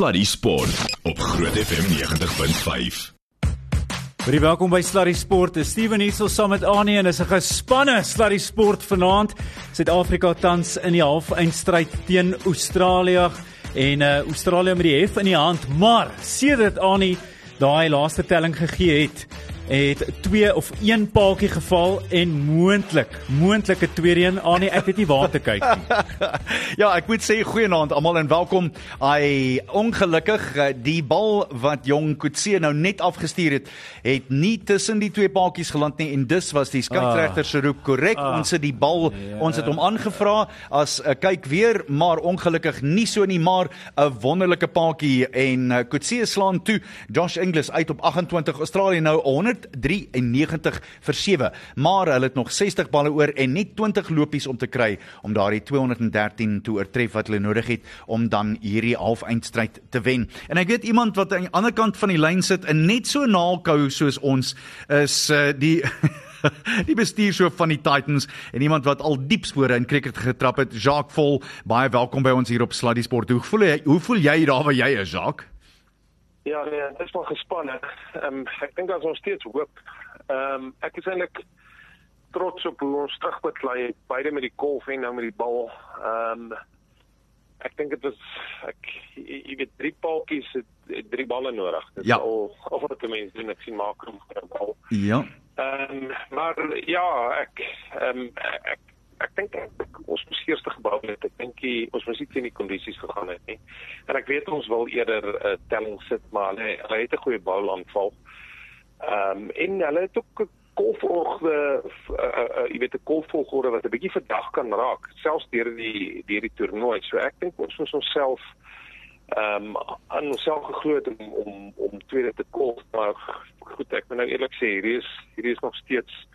Sluddy Sport op Groot FM 90.5. Baie welkom by Sluddy Sport. Dis Steven hier saam met Annie en is 'n gespanne Sluddy Sport vanaand. Suid-Afrika tans in die halfeindstryd teen Australië en uh Australië met die hef in die hand, maar sedert Annie daai laaste telling gegee het, het twee of een paaltjie geval en moontlik moontlike tweede een aan nie ek weet nie waar te kyk nie. ja, ek moet sê goeienaand almal en welkom. Ai ongelukkig eh, die bal wat Jong Kutse nou net afgestuur het, het nie tussen die twee paaltjies geland nie en dus was die skeieregter se roep korrek. Ah, ons het die bal, yeah. Ja. ons het hom aangevra as 'n uh, eh, kyk weer, maar ongelukkig nie so nie, maar 'n wonderlike paaltjie en uh, eh, Kutse slaan toe. Josh Inglis uit op 28 Australië nou 100 193 vir 7, maar hulle het nog 60 balle oor en net 20 lopies om te kry om daardie 213 te oortref wat hulle nodig het om dan hierdie halfeindstryd te wen. En ek weet iemand wat aan die ander kant van die lyn sit en net so naalkou soos ons is uh, die die bestuurshoof van die Titans en iemand wat al diep spore in cricket getrap het, Jacques Vol. Baie welkom by ons hier op Sluddy Sport. Hoe voel jy? Hoe voel jy daar waar jy is, Jacques? Ja, nee, dit is wel gespanne. Ehm um, ek dink daar's nog steeds hoop. Ehm um, ek is eintlik trots op hoe ons terugbeklei beide met die golf en nou met die bal. Ehm um, ek dink dit was ek jy weet drie paaltjies het, het drie balle nodig. Dit ja. is al of wat die mense doen ek sien maak hom vir 'n bal. Ja. Ehm um, maar ja, ek ehm um, ek ek dink ons moes eers gebou het. Ek dink ons moes nie teen die kondisies gegaan het nie. En ek weet ons wil eerder 'n uh, telling sit, maar hulle hulle het 'n goeie bou aanval. Ehm um, en hulle het ook golfvolgorde uh, uh, uh, jy weet 'n golfvolgorde wat 'n bietjie verdag kan raak, selfs deur die deur die toernooi. So ek dink ons moet onsself ehm um, aan onsself geglo het om om om tweede te golf, maar goed, ek moet nou eerlik sê, hierdie is hierdie is nog steeds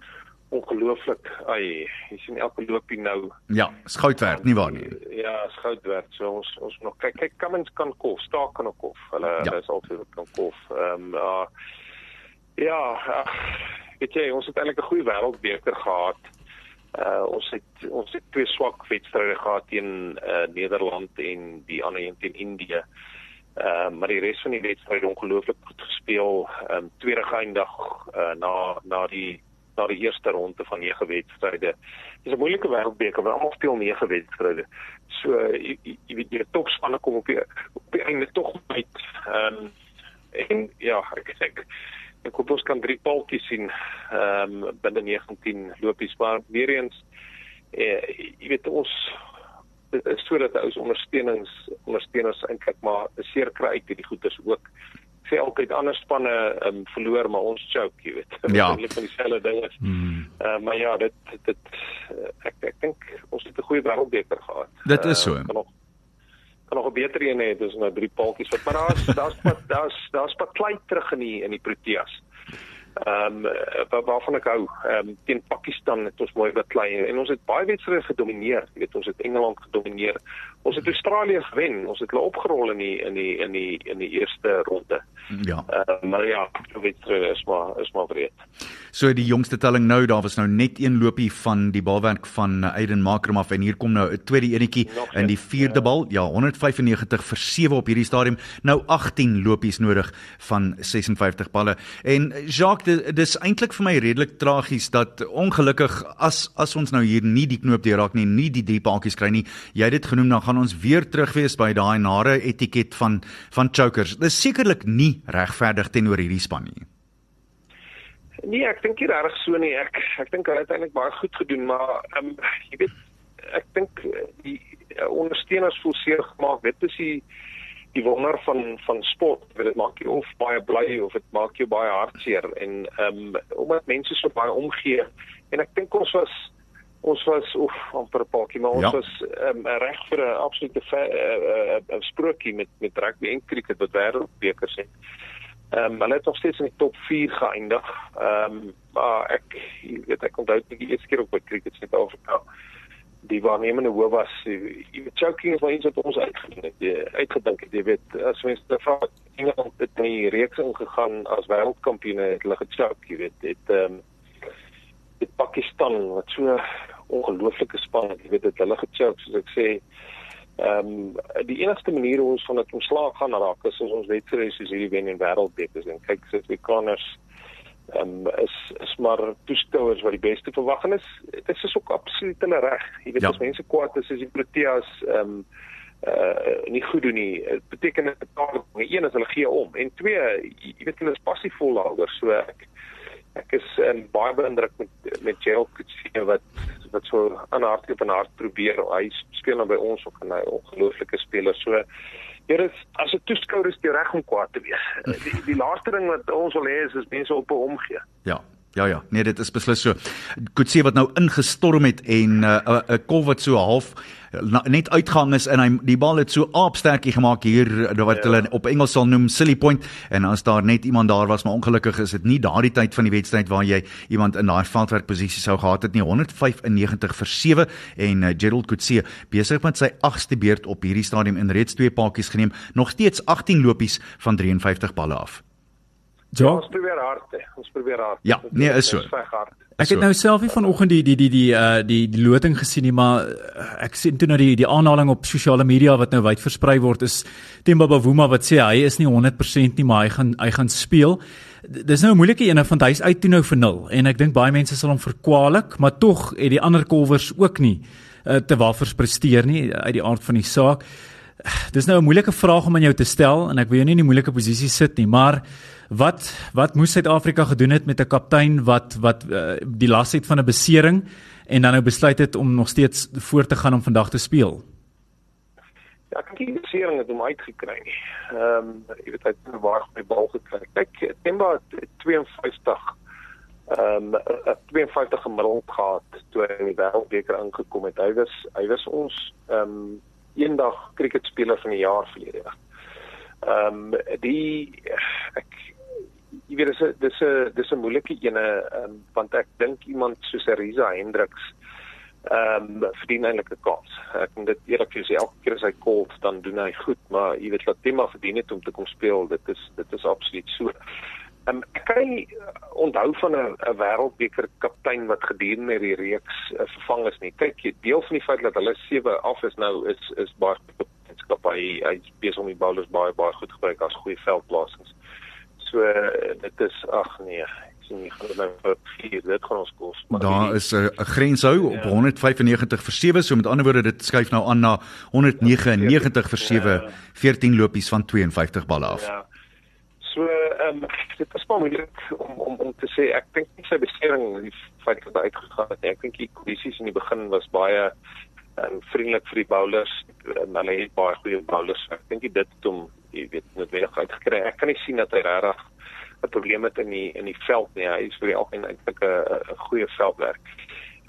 ongelooflik. Ai, jy sien elke loopie nou. Ja, skout werd, nie waar nie. Ja, skout werd. So ons ons nog kyk kyk Cummins kan kof, staak kan ook kof. Hulle ja. hulle is altyd kan kof. Ehm um, uh, ja, ach, weet jy, ons het eintlik 'n goeie wêreldbeker gehad. Uh ons het ons het twee swak wedstryde gehad teen uh Nederland en die ander een teen Indië. Ehm uh, maar die res van die wedstryde ongelooflik goed gespeel. Ehm um, tweede geëindig uh na na die na die eerste ronde van 9 wedstryde. Dis 'n moeilike wêreldbeker waar almal speel 9 wedstryde. So jy, jy weet jy topspanne kom op die op die einde tog uit. Ehm um, en ja, ek ek ek hoop ons kan drie paaltjies sien ehm um, binne 19 lopies maar weer eens eh, jy weet ons dit is sodat ons ondersteunings ondersteuners eintlik maar seer kry uit hierdie goeders ook sê altyd ander spanne um, verloor maar ons choke jy weet ja. eintlik van dieselfde ding is. Mm. Uh, maar ja, dit dit uh, ek ek dink ons het 'n goeie wêreldbeker gehad. Dit is so. Uh, kan nog kan nog 'n beter een hê, dis nou drie paaltjies wat maar daar's daar's daar's daar's baklei terug in die in die Proteas. Ehm um, waarvan ek hou, ehm um, teen Pakistan het ons mooi baklei en ons het baie wedstryde gedomeineer. Jy weet ons het Engeland gedomeineer. Ons het Australië gewen. Ons het hulle opgerol in die in die in die in die eerste ronde. Ja. Uh, maar ja, wedstryd is maar is maar breed. So die jongste telling nou, daar was nou net een lopie van die balwerk van Aiden Makram af en hier kom nou 'n tweede enetjie in die vierde bal. Ja, 195 vir 7 op hierdie stadium. Nou 18 lopies nodig van 56 balle. En Jacques, dis eintlik vir my redelik tragies dat ongelukkig as as ons nou hier nie die knoop deurraak nie, nie die drie paadjies kry nie. Jy het dit genoem, dan gaan ons weer terug wees by daai nare etiket van van chokers. Dis sekerlik nie regverdig teenoor hierdie span nie. Nee, ek dink nie reg so nie. Ek ek dink hulle het eintlik baie goed gedoen, maar ehm um, jy weet ek dink eh, die uh, ondersteuners voel seer gemaak. Dit is die die wonder van van sport. Dit maak jou of baie bly of dit maak jou baie hartseer en ehm um, omdat mense so baie omgee en ek dink ons was ons was oef amper 'n paadjie maar ons ja. was um, reg vir 'n absolute 'n uh, uh, sprokie met met rugby en cricket wat wêreldbekers het. Ehm um, hulle het nog steeds in die top 4 geëindig. Ehm um, maar ek weet ek onthou dit die eerste keer op by cricket se Afrika die waarnemende hoof was jy weet choking is maar iets wat ons uitgedink het uitgedink het jy weet as mens te vra Engeland het in die reeks ingegaan as wêreldkampioene het hulle gechoke jy weet het ehm um, dit Pakistan wat so ongelooflike span jy weet dit hulle gechoke soos ek sê Ehm um, die enigste manier hoe ons van dit ontslaag gaan raak is as ons wedstrye soos hierdie wen en wêreldbeker en kyk sit we kanners ehm um, is is maar toeskouers wat die beste verwagting is. Dit is ook absoluut hulle reg. Jy weet ja. as mense kwaad is as die Proteas ehm um, uh nie goed doen nie. Dit beteken dit betaal een is hulle gee om en twee jy weet hulle is passievol daaroor so ek ek is um, baie beïndruk met met Gerald Kutsie wat wat so aan hart op en hart probeer. Hy speel nou by ons ook 'n ongelooflike speler. So hier is as 'n toeskouer is jy reg om kwaad te wees. Die, die laaste ding wat ons wil hê is is mense op hom gee. Ja. Ja ja, nee dit is beslis so. Kutsie wat nou ingestorm het en 'n uh, 'n uh, kol wat so half na, net uitgang is en hy die bal het so aapsterkie gemaak hier wat ja. hulle op Engels sal noem silly point en as daar net iemand daar was maar ongelukkig is dit nie daardie tyd van die wedstryd waar jy iemand in daai veldwerk posisie sou gehad het nie 195 vir 7 en uh, Gerald Coetzee besig met sy 8ste beurt op hierdie stadium en reeds twee paadjies geneem nog steeds 18 lopies van 53 balle af. Ja, ons probeer hard, ons probeer hard. Ja, nee, is so. Ek het nou self nie vanoggend die die die die uh die die loting gesien nie, maar uh, ek sien toe nou die die aanhaling op sosiale media wat nou wyd versprei word is Themba Bavuma wat sê hy is nie 100% nie, maar hy gaan hy gaan speel. Dis nou 'n moeilike ene want hy's uit toe nou vir 0 en ek dink baie mense sal hom verkwalik, maar tog het die ander kolwers ook nie uh, te wafers presteer nie uit die aard van die saak. Dis nou 'n moeilike vraag om aan jou te stel en ek wil jou nie in 'n moeilike posisie sit nie, maar Wat wat moes Suid-Afrika gedoen het met 'n kaptein wat wat uh, die las het van 'n besering en dan nou besluit het om nog steeds voort te gaan om vandag te speel? Ja, ek dink die besering het hom uitgekry nie. Ehm um, jy weet hy het 'n waar by bal gekry. Kyk, Temba 52 ehm um, 'n 52 gemiddeld gehad toe hy in die wêreldbeker ingekom het. Hy was hy was ons ehm um, eendag kriketspeler van die jaar verlede. Ehm um, die ek jy weet dis 'n dis 'n dis 'n moeilike ene um, want ek dink iemand soos Risa Hendriks ehm um, verdien eintlik 'n kans. Ek moet dit eerlik sê elke keer as hy kol dan doen hy goed, maar jy weet Latima verdien dit om te kom speel. Dit is dit is absoluut so. Ehm um, ek kan onthou van 'n 'n wêreldbeker kaptein wat gedurende die reeks uh, vervang is nie. Kyk, deel van die feit dat hulle 7 af is nou is is baie skop hy hy besig om die bowlers baie baie goed gebruik as goeie veldplasings. So dit is ag nee, sien nie gaan nou vir vier dit gaan ons kos. Maar daar is 'n grens hou ja. op 195 vir 7, so met ander woorde dit skuif nou aan na 199 vir 7, ja. 14 lopies van 52 balle af. Ja. So ehm um, dit is baie moeilik om om om te sê ek dink nie sy besering die feit dat hy uitgegaan het. Ek dink die kondisies in die begin was baie en vriendelik vir die bowlers en hulle het baie goeie bowlers. Ek dink dit het hom, jy weet, noodwendig uitgekry. Ek kan nie sien dat hy regtig 'n probleem het in die in die veld nie. Hy is vir die algemeen eintlik 'n goeie veldwerk.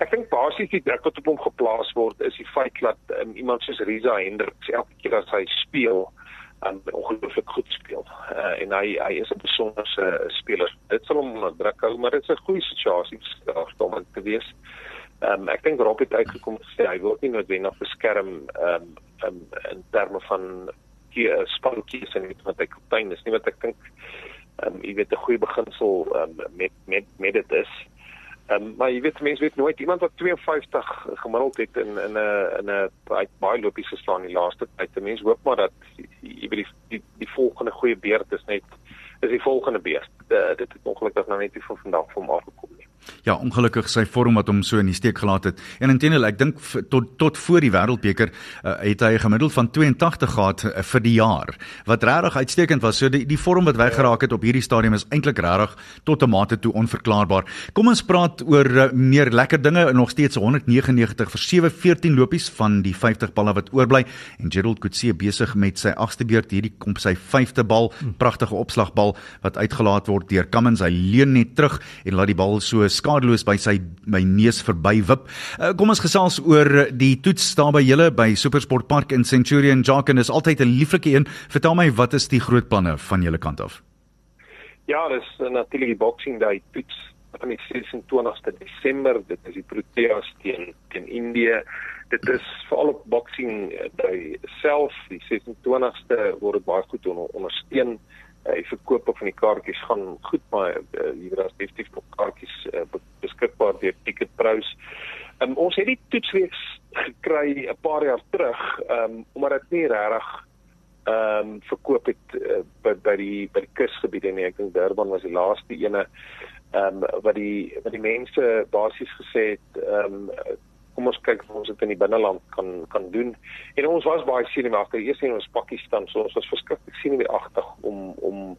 Ek dink basies die druk wat op hom geplaas word is die feit dat um, iemand soos Riza Hendriks elke keer as hy speel en um, ongelooflik goed speel. Uh, en hy hy is 'n besonderse uh, speler. Dit sal hom onder druk hou, maar dit is 'n goeie situasie vir hom te wees. Ehm um, ek dink Rob het uitgekom sê hy word nie noodwendig beskerm ehm um, um, in terme van die spankies en net wat hy kaptein is nie wat ek dink ehm um, jy weet 'n goeie beginsel um, met met met dit is. Ehm um, maar jy weet mense weet nooit iemand wat 52 gemiddeld het in in 'n in 'n baie lopies geslaan die laaste tyd. Mense hoop maar dat jy weet die, die die volgende goeie beurt is net is die volgende beurt. Uh, dit het ongelukkig nou net nie van vandag van afgekom nie. Ja, ongelukkig sy vorm wat hom so in die steek gelaat het. En intendeel, ek dink tot tot voor die Wêreldbeker uh, het hy 'n gemiddeld van 82 gehad uh, vir die jaar, wat regtig uitstekend was. So die die vorm wat wy geraak het op hierdie stadium is eintlik regtig tot 'n mate toe onverklaarbaar. Kom ons praat oor uh, meer lekker dinge. Nog steeds 199 vir 714 lopies van die 50 balle wat oorbly en Gerald Coetzee besig met sy agste beurt hierdie kom sy 5de bal, pragtige opslagbal wat uitgelaat word deur Cummins. Hy leun net terug en laat die bal so skadeloos by sy my neus verby wip. Uh, kom ons gesels oor die toets daar by julle by Supersport Park in Centurion Jarken is altyd 'n lieflike een. Vertel my wat is die groot planne van julle kant af? Ja, dis uh, natuurlik die Boxing Day toets van die 26ste Desember. Dit is die Proteas teen teen Indië. Dit is veral op Boxing Day self, die 26ste word baie goed ondersteun die uh, verkoop van die kaartjies gaan goed maar uh, jy weet daar's definitief nog kaartjies uh, beskikbaar deur Ticketpros. Um, ons het die toetsreeks gekry 'n paar jaar terug um, omdat nie regtig ehm um, verkoop het uh, by by die by die kusgebiede nie. Ek dink Durban was die laaste ene ehm um, wat die wat die mense basies gesê het ehm um, kom ons kyk of ons dit in die binneland kan kan doen. En ons was baie senuweeagtig. Eers in ons Pakistan, so ons was verskriklik senuweeagtig om om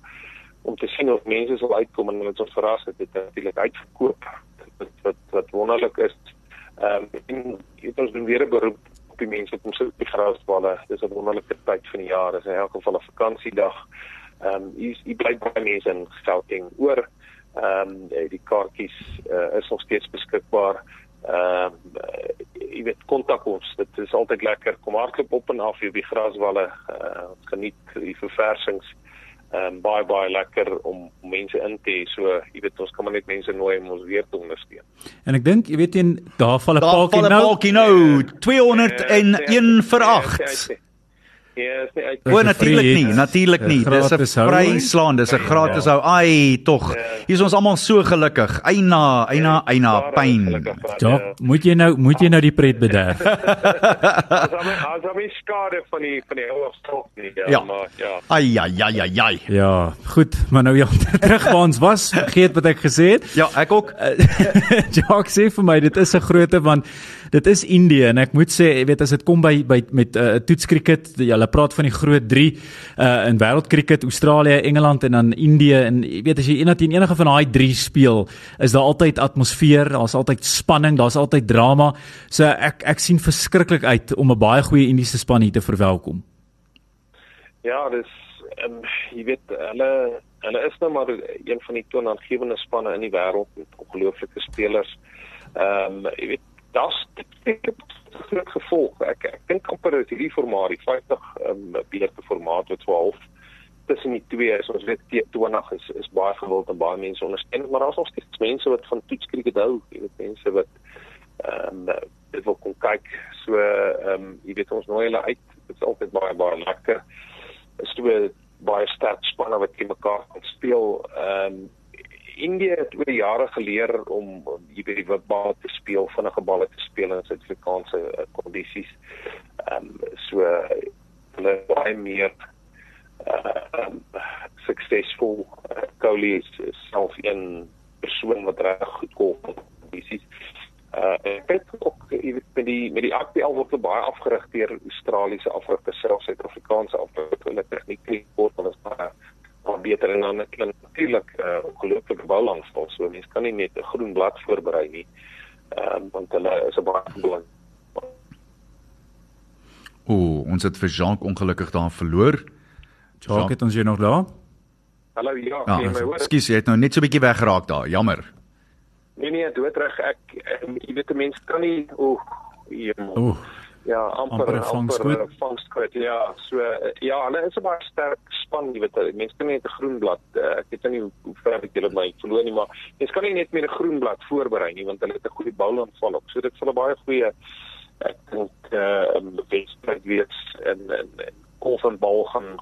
om te sien of mense sal uitkom en ons verras het dit natuurlik uitverkoop. Wat wat wat wonderlik is. Ehm um, dit ons doen weer 'n beroep op die mense om sit op die grasballe. Dis 'n wonderlike tyd van die jaar. Dis in elk geval 'n vakansiedag. Ehm um, hier hier bly baie mense in Gauteng oor. Ehm um, die kaartjies uh, is nog steeds beskikbaar. Ehm uh, jy weet kontak ons. Dit is altyd lekker. Kom hardloop op en af hier by graswalle. Uh, geniet die verversings ehm um, baie baie lekker om mense in te hê. So, jy weet ons kan maar net mense nooi om ons weer te ondersteun. En ek dink jy weet in daar val 'n paaltjie nou. Daar val 'n paaltjie nou. 201 vir 8. Ja, nee, ek O, natuurlik nie, natuurlik nie. Dis 'n vryslaan, dis 'n gratis hou. Ai, tog. Hier is ons almal so gelukkig. Eina, eina, eina pyn. Ja, moet jy nou moet jy nou die pret bederf. As ons as ons skade van die van die ou stok nie, ja, maar ja. Ai, ai, ai, ai, ai. Ja, goed, maar nou ja, terug waar ons was, vergeet wat ek gesê het. Ja, ek ook. Jacques sê vir my dit is 'n groote want dit is Indië en ek moet sê, jy weet as dit kom by by met uh, toetskriket, hulle praat van die groot 3 uh in wêreldkriket, Australië, Engeland en dan Indië en jy weet as jy eendag teen enige van daai 3 speel, is daar altyd atmosfeer, daar's altyd spanning, daar's altyd drama. So ek ek sien verskriklik uit om 'n baie goeie Indiese span hier te verwelkom. Ja, dis um, jy weet hulle hulle is nou maar een van die toonaangewende spanne in die wêreld met ongelooflike spelers. Ehm um, jy weet dit groot gevolg. Ek ek dink amper is hierdie formaat, die 50 ehm um, beerte formaat wat 12 tussen die twee is. Ons weet T20 is is baie gewild en baie mense ondersteun, maar daar's nog steeds mense wat van toetskriket hou. Jy weet mense wat ehm um, dit wil kom kyk. So ehm um, jy weet ons nooi hulle uit. Dit is altyd baie baie lekker. Is twee baie sterk spanne wat teen mekaar kan speel. Ehm um, India het oor jare geleer om hier by die bal te speel, vinnige balle te speel in Suid-Afrikaanse uh, kondisies. Ehm um, so hulle baie meer uh, suksesvol uh, Kohli is, is self een persoon wat reg goed kom in kondisies. Uh ek het ook jy weet met die met die APL word baie afgerig deur Australiese afrigters, selfs Suid-Afrikaanse afrigters. Hulle tegniek word hulle baie maar beter en dan natuurlik 'n uh, ongelooflike boulandstal. So mense kan nie net 'n groen blad voorberei nie. Ehm uh, want hulle is 'n baie belang. Ooh, ons het vir Jacques ongelukkig daar verloor. Jacques, het ons jy nog daar? Hallo ja, ja jy my hoor. Ekskuus, jy het nou net so 'n bietjie weggeraak daar. Jammer. Nee nee, doodreg. Ek jy weet mense kan nie ooh, ooh ja, amper amper vangskoot. Ja, so ja, hulle is 'n baie sterk span, jy weet, mense kan net 'n groen blad. Uh, ek weet nie hoe, hoe ver ek julle my verloor nie, maar mense kan nie net met 'n groen blad voorberei nie, want hulle het 'n goeie boulandval op. So dit sal 'n baie goeie ek dink eh uh, wedstryd wees en en, en golf en bal gaan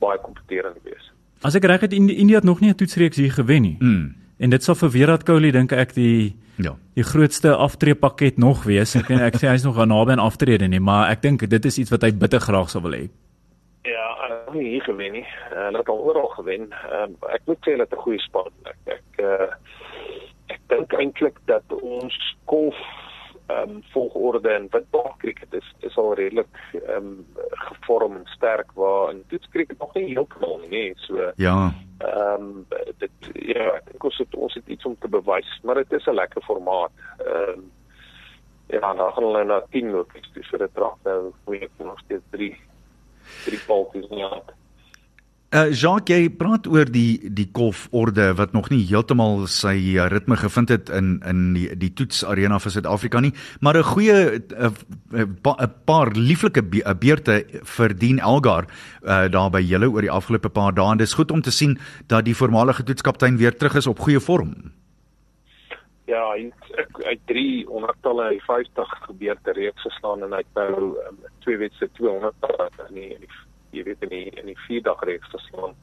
baie kompeterend wees. As ek reg het, India het nog nie 'n toetsreeks hier gewen nie. Mm. En dit sal vir Virat Kohli dink ek die Ja. Die grootste aftreepakket nog wees. Ek weet ek sê hy's nog naby aan aftrede nie, maar ek dink dit is iets wat hy bitter graag sou wil hê. Ja, hy het nie hier gewen nie. Hulle het al oral gewen. Um, ek moet sê hulle het 'n goeie span. Ek ek uh, ek dink eintlik dat ons golf ehm um, volgorde en wat dalk cricket is is al redelik ehm um, gevorm en sterk waar in toets cricket nog nie heeltemal nie, nee, so ja. Ehm um, dit ja, ek dink ons het ons het iets om te bewys, maar dit is 'n lekker formaat. Ehm um, ja, dan gaan hulle na 10 lopies, vir 'n trap nou, hoe ek nog steeds 3 3 paltjies nie aan. Uh Jacques, jy praat oor die die golforde wat nog nie heeltemal sy uh, ritme gevind het in in die die toetsarena vir Suid-Afrika nie, maar 'n goeie 'n uh, uh, paar lieflike be beurte vir Dean Elgar uh daar by julle oor die afgelope paar dae. Dit is goed om te sien dat die voormalige toetskaptein weer terug is op goeie vorm. Ja, hy het uit 3 ondertalle hy 50 gebeurte reeks geslaan en hy het nou um, twee wedstryde 200 in die, in die jy weet in die in die vier dag reeks geslaan.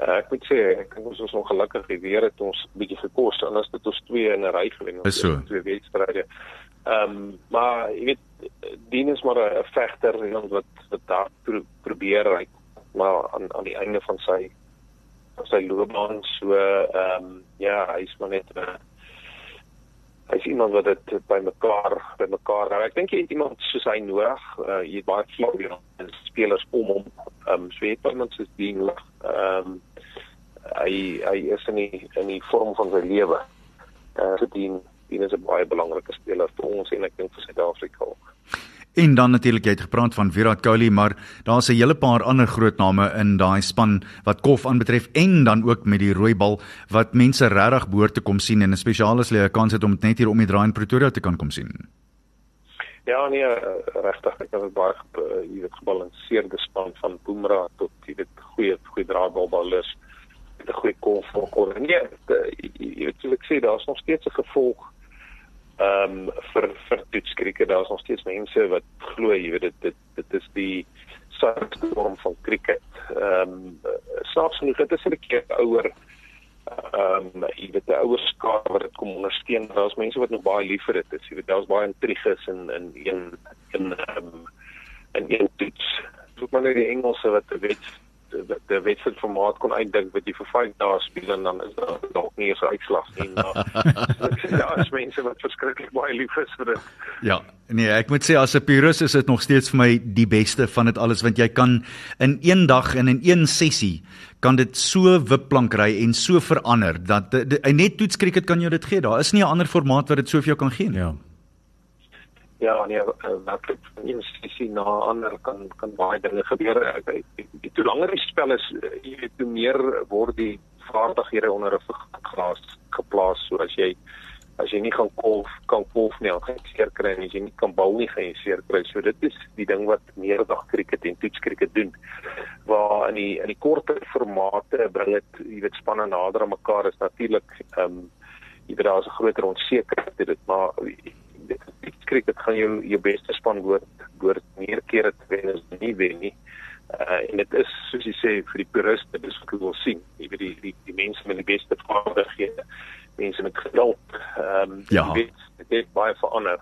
Uh, ek moet sê ek dink ons is ongelukkig die weer het ons bietjie gekos as dit ons twee in 'n ry gewen het so. twee wedstryde. Ehm um, maar jy weet Dien is maar 'n vegter iemand wat wat daar pro, probeer ry maar aan aan die einde van sy van sy loopbaan so ehm um, ja, hy's maar net 'n uh, hy's iemand wat dit bymekaar bymekaar hou. Ek dink jy het iemand soos hy nodig. Uh, jy het baie en spelers om hom. Ehm um, so het iemand soos Dien ehm um, hy hy is in die in die vorm van sy lewe. Uh, so Dien Dien is 'n baie belangrike speler vir ons en ek dink vir Suid-Afrika ook. En dan natuurlik jy het gepraat van Virat Kohli, maar daar's 'n hele paar ander groot name in daai span wat kof aanbetref en dan ook met die rooi bal wat mense regtig behoort te kom sien en spesiaal as hulle 'n kans het om net hier om die draai in Pretoria te kan kom sien. Ja, nee, regtig, ek het baie jy weet gebalanseerde span van Boomerang tot jy weet goeie goeie draaibalballers met 'n goeie kof vir kor. Nee, jy weet ek sê daar's nog steeds 'n gevolg ehm um, vir vir toetskrieke daar's nog steeds mense wat glo jy weet dit dit dit is die soort vorm van krieket. Ehm um, snaaks genoeg dit is 'n keer ouer ehm um, jy weet die ouer skaar wat dit kom ondersteun. Daar's mense wat nog baie lief vir dit is. Jy weet daar's baie intriges in in een in ehm um, in een toets. Soek maar net die Engelse wat weet die wedstryd formaat kon uitdink wat jy vir 5 dae speel en dan is daar dalk nie 'n uitslag nie. Ja, as mense wat verskriklik baie lief is vir dit. Ja, nee, ek moet sê as 'n purist is dit nog steeds vir my die beste van dit alles want jy kan in een dag en in een sessie kan dit so wipplank ry en so verander dat 'n net toets cricket kan jou dit gee. Daar is nie 'n ander formaat wat dit so vir jou kan gee nie. Ja ja nee wat ek nie sien na ander kan kan baie dinge gebeur. Ek hoe langer die spel is jy weet hoe meer word die vaardighede onder 'n glas geplaas. So as jy as jy nie gaan golf kan golf nie gaan seer kry en jy nie kan bal nie gaan jy seer kry. So dit is die ding wat meerdag krieket en toets krieket doen waar in die in die korter formate bring dit jy weet spanne nader aan mekaar. Is natuurlik ehm um, jy weet daar is 'n groter onsekerheid dit maar skrik dit gaan jou jou beste span hoor hoor meer kere te wen as nie wen nie. Uh en dit is soos jy sê vir die puriste dis wat hulle wil sien. Jy weet die die die mense met die beste vaardighede, mense met geduld. Ehm um, ja. weet dit het baie verander.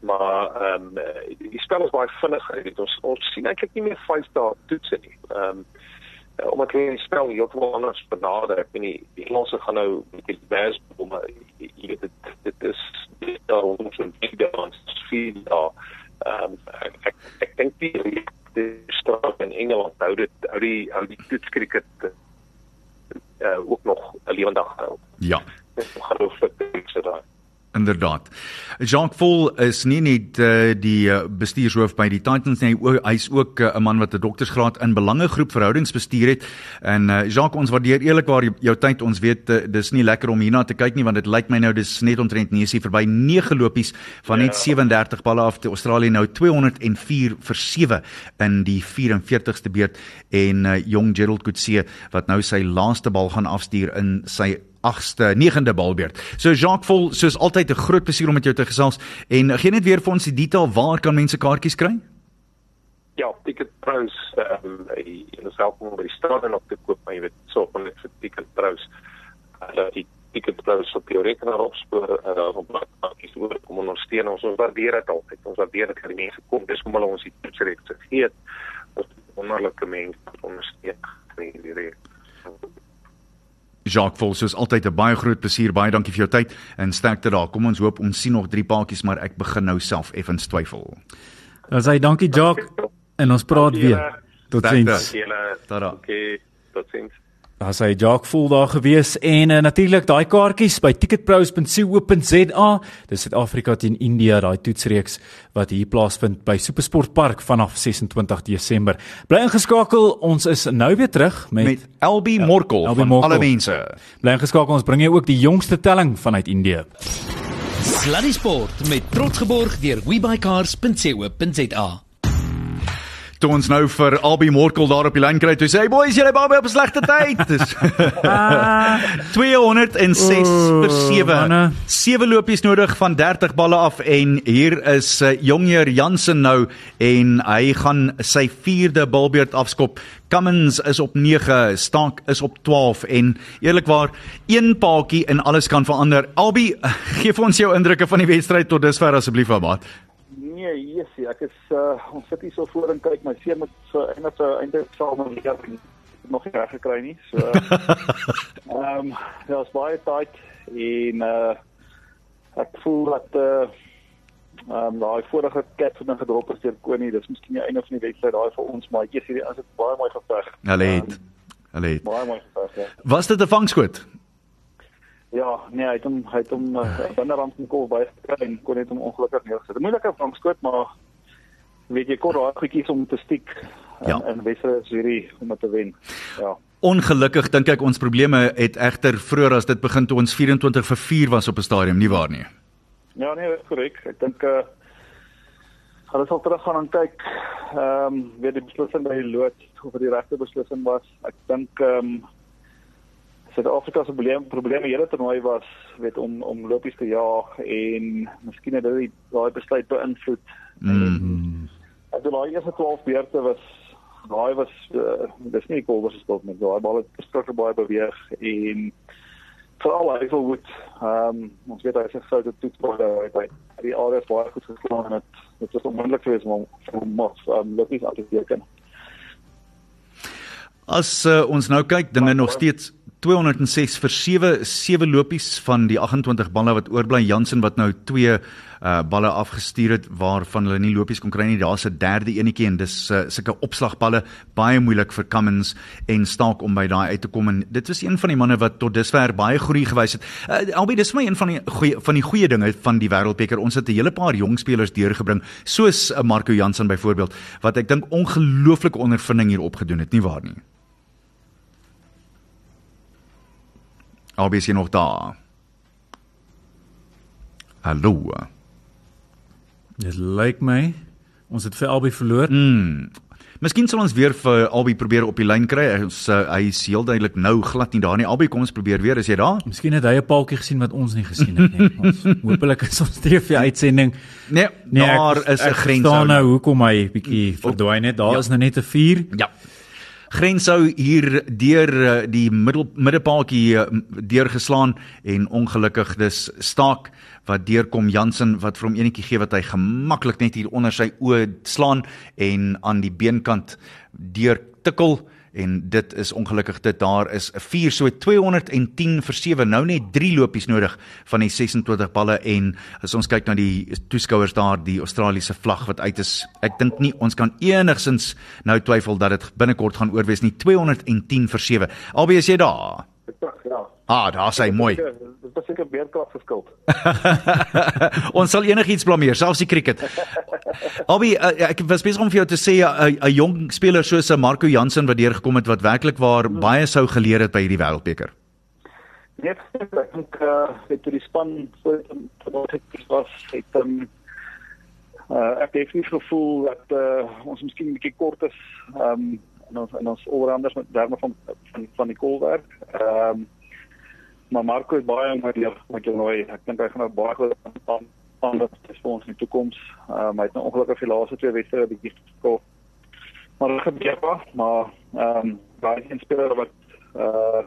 Maar ehm um, die spel is baie vinnig. Jy weet ons ons sien eintlik nie meer 5 dae toets nie. Ehm um, uh, omdat hulle die spel heeltemal anders benader. Ek weet nie die Engelse gaan nou met die Bears om jy weet dit dit is daar rondom so 'n video ons sien daar. Ehm ek ek, ek dink die die straat in Engeland hou dit hou die hou die toetskriket uh, uh, ook nog lewendig hou. Ja. Ek glo dit is daar. Inderdaad. Jacques Vol is nie net uh, die uh, bestuurshoof by die Titans nie, hy's ook eh, 'n uh, man wat 'n doktorsgraad in belangegroep verhoudingsbestuur het. En uh, Jacques, ons waardeer eerlikwaar jou, jou tyd. Ons weet uh, dis nie lekker om hierna te kyk nie want dit lyk my nou dis net omtrent neusie verby 9 lopies van net ja. 37 balle af te Australië nou 204 vir 7 in die 44ste beurt en uh, jong Gerald Coetzee wat nou sy laaste bal gaan afstuur in sy 8ste 9de balbeurt. So Jacques Vol, soos altyd 'n groot plesier om met jou te gesels en gee net weer vir ons die detail waar kan mense kaartjies kry? Ja, ticket price ehm um, in die selfoon by die straat en op te koop, maar jy weet, so van net vir ticket price. Uh, die ticket price op jou rekenaar opspoor uh, op kaartjies oor kom ondersteun ons ons waardeer dit altyd. Ons waardeer dat die mense kom. Dis hoekom hulle ons die toetsreeks gee. Ons wonderlike mense ondersteun in die reeks. Jacques Vol, soos altyd 'n baie groot plesier. Baie dankie vir jou tyd en sterkte daar. Kom ons hoop ons sien nog drie paadjies, maar ek begin nou self effens twyfel. Dan sê dankie Jacques en ons praat weer. Totsiens. Tada. Okay, totsiens. Daar's hy Jacques voel daar gewees en uh, natuurlik daai kaartjies by ticketpros.co.za. Dis Suid-Afrika teen India, daai toetsreeks wat hier plaasvind by Supersport Park vanaf 26 Desember. Bly ingeskakel, ons is nou weer terug met, met LB Morkel ja, van Morkel. alle mense. Bly ingeskakel, ons bring jou ook die jongste telling vanuit Indië. Sluddy Sport met trots geborg deur webycars.co.za. toe ons nou vir Albie Morkel daar op die lyn kry, toe sê hy, "Boys, julle bou op 'n slegte tyd." Dis 206 vir 7. 7 lopies nodig van 30 balle af en hier is uh, Jongheer Jansen nou en hy gaan sy 4de bilbeerd afskop. Cummins is op 9, Stank is op 12 en eerlikwaar een paadjie en alles kan verander. Albie, gee vir ons jou indrukke van die wedstryd tot dusver asseblief, Abat. Nee, Jessie, ek is uh ons sit hier so voor en kyk my seun met so so eintlik saam met leer nog nie reg gekry nie. So ehm um, ja, is baie tight en uh ek voel dat uh ehm um, daai vorige cat wat gedrop het deur Konie, dis miskien die einde van die wedstryd daai vir ons, maar Jessie, as dit baie mooi geveg. Hulle het um, hulle het baie mooi geveg. Ja. Was dit 'n vangskoot? Ja, nee, hy het hom hy het hom uh, binnerand van kol baie gekry en kon net hom ongelukkig neergesit. 'n Moeilike vangskoot, maar weet jy kort daai goedjies om te stiek in ja. in Wesre Jury om te wen. Ja. Ongelukkig dink ek ons probleme het egter vroeër as dit begin toe ons 24 vir 4 was op 'n stadium, nie waar nie? Ja, nee, korrek. Ek dink uh hulle sal terug gaan en kyk ehm um, weet die beslissing by die lood of dit die regte beslissing was. Ek dink ehm um, Suid-Afrika se probleem probleme hele toernooi was weet om om lopies te jaag en miskien het dit daai besluit beïnvloed. Mm. Ek dink daai eerste 12 beurte was daai was uh, dis nie cool was dit met daai bal het struktuur baie beweeg en veral hy wil goed ehm um, ons weet hy het gesê dit toe by by die areas baie goed geslaan en dit dit was onmoontlik geweest om om mos um, lopies aan te teken. As uh, ons nou kyk dinge nog steeds 206 vir 7 7 lopies van die 28 balle wat oorbly Jansen wat nou 2 uh balle afgestuur het waarvan hulle nie lopies kon kry nie. Daar's 'n derde enetjie en dis uh, sulke opslagballe baie moeilik vir Cummins en Staak om by daai uit te kom en dit was een van die manne wat tot dusver baie groei gewys het. Uh, Albei dis vir my een van die goeie van die goeie dinge van die Wêreldbeker. Ons het 'n hele paar jong spelers deurgebring soos uh, Marco Jansen byvoorbeeld wat ek dink ongelooflike ondervinding hier opgedoen het, nie waar nie? Jy nog daar? Hallo. Dit lyk my ons het vir Albei verloor. Mm. Miskien sal ons weer vir Albei probeer op die lyn kry. Ons uh, hy is heel duidelik nou glad nie daar nie. Albei, kom ons probeer weer. Is jy daar? Miskien het hy 'n paaltjie gesien wat ons nie gesien het nie. Ons hoopelik is ons TV uitsending. Nee, nee daar ek, is 'n grens. Daar nou hoekom hy bietjie verdwyn het. Daar ja. is nou net 'n 4. Ja grenshou hier deur eh, die middel middelpaadjie eh, deurgeslaan en ongelukkig dis staak wat deurkom Jansen wat vir hom enetjie gee wat hy gemaklik net hier onder sy oë slaan en aan die beenkant deur tikkel en dit is ongelukkig dit daar is 'n 4 so 210 vir 7 nou net 3 lopies nodig van die 26 balle en as ons kyk na die toeskouers daar die Australiese vlag wat uit is ek dink nie ons kan enigsins nou twyfel dat dit binnekort gaan oorwees nie. 210 vir 7 albei is jy daar? Ja Ah, daar sê mooi. Dit is seker beerkrag geskuld. Ons sal enigiets blameer, selfs die cricket. Albei, uh, ek was besig om vir jou te sê 'n uh, 'n jong speler soos Marco Jansen wat deur gekom het wat werklik waar hmm. baie sou geleer het by hierdie wêreldbeker. Net ek dink uh het die span voor dit was het um, uh ek het nie gevoel dat uh ons miskien 'n bietjie kort is um en ons en ons ooranders met derme van van van die koolwerk. Ehm um, maar Marco is baie met die met die nooi. Ek dink hy gaan nou baie goed aan aan dat dit vir ons in die toekoms. Ehm um, hy het nou ongelukkig die laaste twee wedstryde bietjie geskop. Maar dit gebeur pas, maar ehm um, baie geen speler wat uh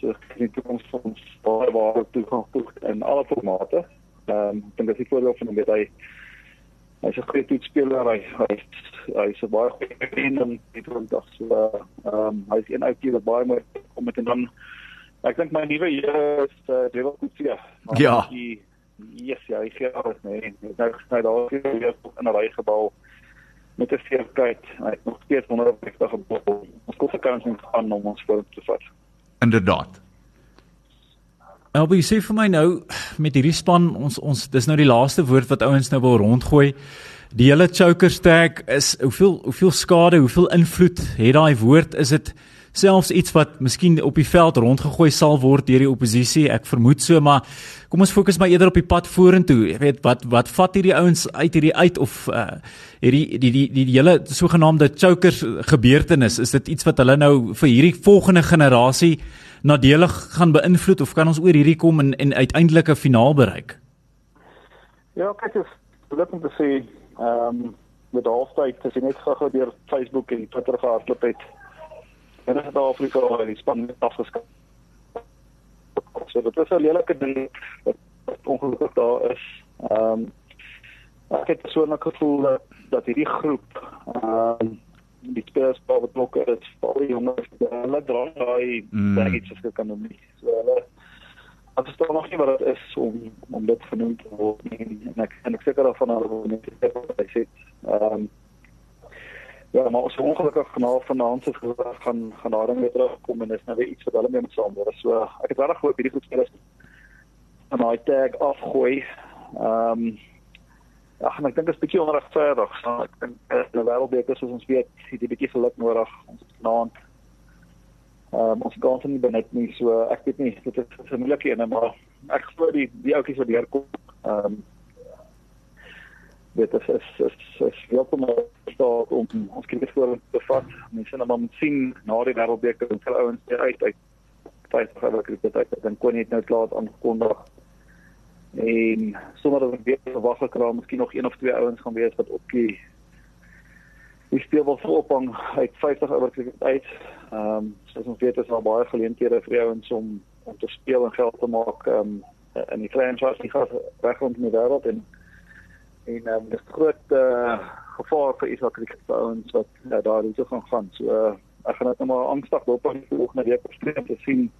so in die toekoms vir ons baie baie toe gaan toe in alle formate. Ehm um, ek dink dit is voordeel van dat hy hy's 'n goeie toetsspeler. Hy hy's hy's 'n baie goeie vriend en dit word dan so ehm um, hy's een ouetjie wat baie mooi kom met en dan ek dink my nuwe jaar is uh, Devil Kutsia. Ja. Yes, ja, ek gee alles nee. Ek nou gesny daar weer in 'n ry gebou met 'n sekerheid. Hy het nog steeds 150 gebou. Ons kom se kans om gaan om ons voor te vat. Inderdaad. Sê vir my nou met hierdie span ons ons dis nou die laaste woord wat ouens nou wil rondgooi. Die hele choker stack is hoeveel hoeveel skade, hoeveel invloed het daai woord? Is dit selfs iets wat miskien op die veld rondgegooi sal word deur die oppositie. Ek vermoed so, maar kom ons fokus maar eerder op die pad vorentoe. Jy weet wat wat vat hierdie ouens uit hierdie uit of uh hierdie die die die, die hele sogenaamde chokers gebeurtenis, is dit iets wat hulle nou vir hierdie volgende generasie nadelig gaan beïnvloed of kan ons oor hierdie kom en en uiteindelik 'n finaal bereik? Ja, kyk, is lekker om te sê, ehm um, met halftyd as jy net gou-gou deur Facebook en Twitter gehardloop het. En in Suid-Afrika het die span net afgeskop. So dit is 'n lelike ding wat ongelukkig daar is. Ehm um, ek het persoonlik gevoel dat dat hierdie groep ehm um, die spelers wat betrokke is, al die jonges, hulle dra daai mm. baggage as ek kan noem. So hulle Dit is nog nie wat dit is om om dit genoem te word nie. En ek en ek seker daarvan al net wat hy sê. Ehm um, Ja, maar ons ongelukkig vanaand vanaand se geslag gaan gaan daar net terugkom en is nou weer iets wat hulle mee moet saamwerk. So ek het regtig hoop hierdie goed spelers aan daai tag afgooi. Ehm um, ja, en ek dink dit is bietjie onregverdig. So ek dink in 'n wêreldbeker soos ons weet, het jy bietjie geluk nodig ons vanaand. Ehm um, ons kan ons nie benut nie. So ek weet nie, dit is 'n moeilike een, maar ek glo die die ouetjies wat hier kom, ehm um, dit is is is, is welkom staat om ons kinders voor te vat. Mense nou maar moet sien na die wêreldbeker en vir ouens weer uit uit vir hulle kriket uit. Dan kon jy nou klaar aangekondig. En sommer dan weer verwag ek raam miskien nog een of twee ouens gaan wees wat op die die speel wel vol op aan uit 50 ouers kriket uit. Ehm soos ons weet is daar baie geleenthede vir ouens om om te speel en geld te maak ehm um, in die franchise gaan reg rond in die wêreld en en um, dis groot uh, gevaar vir Israel cricket ouens wat uh, daar toe gaan gaan. So uh, ek gaan net nou maar angstig loop aan die volgende week op streep te sien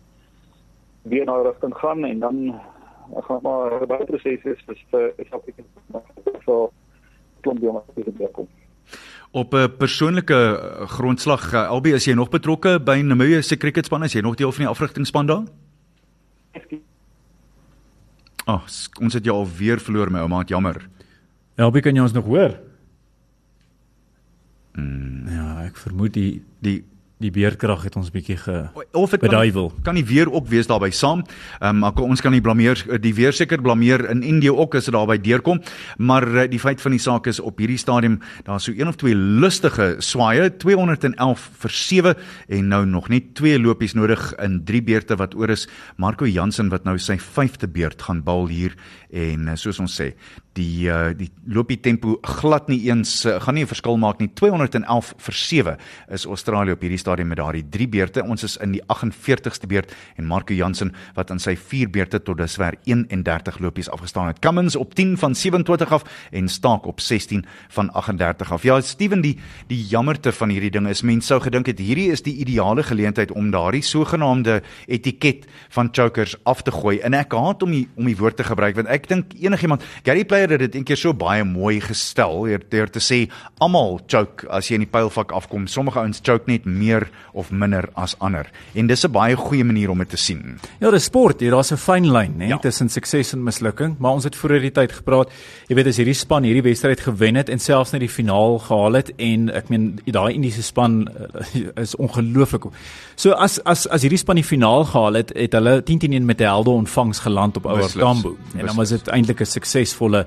wie nou rigting gaan en dan ek gaan maar baie proses is vir Israel cricket so klomp mense wat kom. Op 'n persoonlike grondslag, Albie, is jy nog betrokke by Namibia se cricketspan? Is jy nog deel van die afrigtingspan daar? Ag, oh, ons het jou al weer verloor my ouma, jammer. Elbie kan jy ons nog hoor? Mm. Ja, ek vermoed die die die beerkrag het ons bietjie ge of dit kan, kan nie weer op wees daarby saam. Ehm um, maar ons kan nie blameer die weer seker blameer in Indië ook as dit daarby deurkom. Maar uh, die feit van die saak is op hierdie stadium daar so een of twee lustige swaaye 211 vir 7 en nou nog net twee lopies nodig in drie beurte wat oor is. Marco Jansen wat nou sy 5de beurt gaan bal hier en uh, soos ons sê die uh, die loopie tempo glad nie eens uh, gaan nie 'n verskil maak nie 211 vir 7 is Australië op hierdie stadium met daardie 3 beurte. Ons is in die 48ste beurt en Marco Jansen wat aan sy 4 beurte tot dusver 31 lopies afgestaan het. Cummins op 10 van 27 af en Staak op 16 van 38 af. Ja, Steven, die die jammerte van hierdie ding is mense sou gedink het hierdie is die ideale geleentheid om daardie sogenaamde etiket van chokers af te gooi. En ek haat om die om die woord te gebruik want ek dink enigiemand Gary Player het dit eendag so baie mooi gestel deur te sê almal choke as jy in die pylvak afkom. Sommige ouens choke net meer of minder as ander. En dis 'n baie goeie manier om dit te sien. Ja, dis sport, hier daar's 'n fyn lyn, né, ja. tussen sukses en mislukking, maar ons het vroeër die tyd gepraat. Jy weet as hierdie span hierdie wedstryd gewen het en selfs net die finaal gehaal het en ek meen daai Indiese span uh, is ongelooflik. So as as as hierdie span die finaal gehaal het, het hulle 10-1 met 'n helde ontvangs geland op Ouer Tambo. En dan was dit eintlik 'n suksesvolle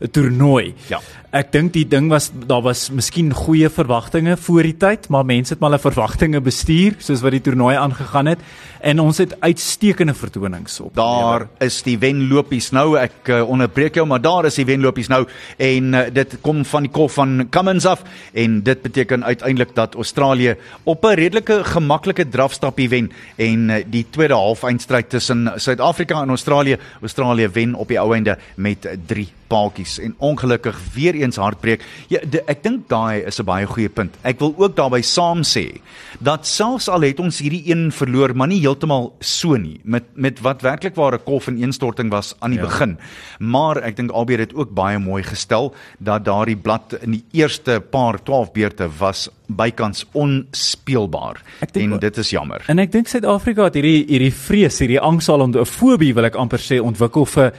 'n toernooi. Ja. Ek dink die ding was daar was miskien goeie verwagtinge voor die tyd, maar mense het maar hulle verwagtinge bestuur soos wat die toernooi aangegaan het en ons het uitstekende vertonings op. Daar lewe. is die wenlopies nou. Ek uh, onderbreek jou, maar daar is die wenlopies nou en uh, dit kom van die kof van Cummins af en dit beteken uiteindelik dat Australië op 'n redelike gemaklike drafstappie wen en uh, die tweede halfeindstryd tussen Suid-Afrika en Australië, Australië wen op die ou einde met 3 paaltjies en ongelukkig weer eens hartbreek. Ja, de, ek dink daai is 'n baie goeie punt. Ek wil ook daarbey saam sê dat selfs al het ons hierdie een verloor, maar nie heeltemal so nie met met wat werklik ware kof en instorting was aan die ja. begin. Maar ek dink albei het ook baie mooi gestel dat daardie blad in die eerste paar 12 beurte was bykans onspeelbaar en dit is jammer. En ek dink Suid-Afrika het hierdie hierdie vrees, hierdie angs al 'n fobie wil ek amper sê ontwikkel vir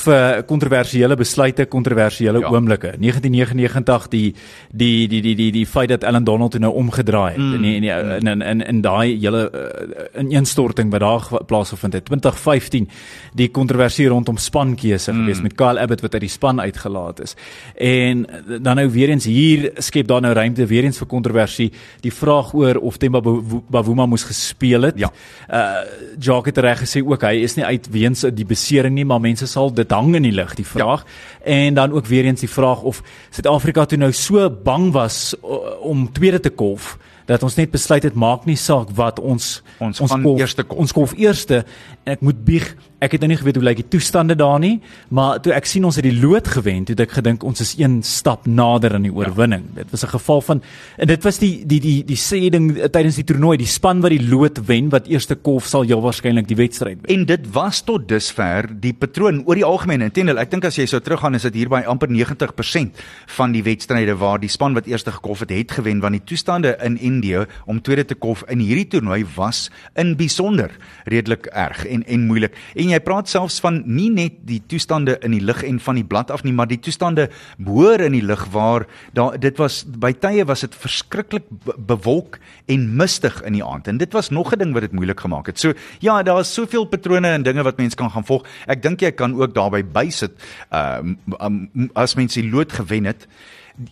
vir kontroversiële besluite, kontroversiële ja. oomblikke. 1999 die die die die die die feit dat Ellen Donald nou omgedraai het mm. in in in in, in daai hele uh, ineenstorting wat daar plaasgevind het. 2015 die kontroversie rondom spankeuse mm. gewees met Kyle Abbott wat uit die span uitgelaat is. En dan nou weer eens hier skep daar nou ruimte weer eens vir kontroversie. Die vraag oor of Themba Bavuma moes gespeel het. Ja. Uh Jacques het reg gesê ook hy is nie uit weens die besering nie, maar mense sal dit hang in die lug die vraag ja. en dan ook weer eens die vraag of Suid-Afrika toe nou so bang was om tweede te kolf dat ons net besluit het maak nie saak wat ons ons ons kolf, eerste kolf. ons kolf eerste en ek moet bieg ek het nou nie geweet hoe lyk die toestande daar nie maar toe ek sien ons het die lood gewen toe ek gedink ons is een stap nader aan die ja. oorwinning ja. dit was 'n geval van en dit was die die die die sê ding tydens die toernooi die span wat die lood wen wat eerste kolf sal heel waarskynlik die wedstryd wen en dit was tot dusver die patroon oor die algemeen intendel ek dink as jy sou teruggaan is dit hier by amper 90% van die wedstryde waar die span wat eerste gekolf het het gewen want die toestande in Indië om tweede te kolf in hierdie toernooi was in besonder redelik erg en en moeilik. En jy praat selfs van nie net die toestande in die lug en van die blad af nie, maar die toestande hoër in die lug waar daar dit was by tye was dit verskriklik bewolk en mistig in die aand. En dit was nog 'n ding wat dit moeilik gemaak het. So ja, daar is soveel patrone en dinge wat mense kan gaan volg. Ek dink jy kan ook daarbey bysit uh um, as mense die lood gewen het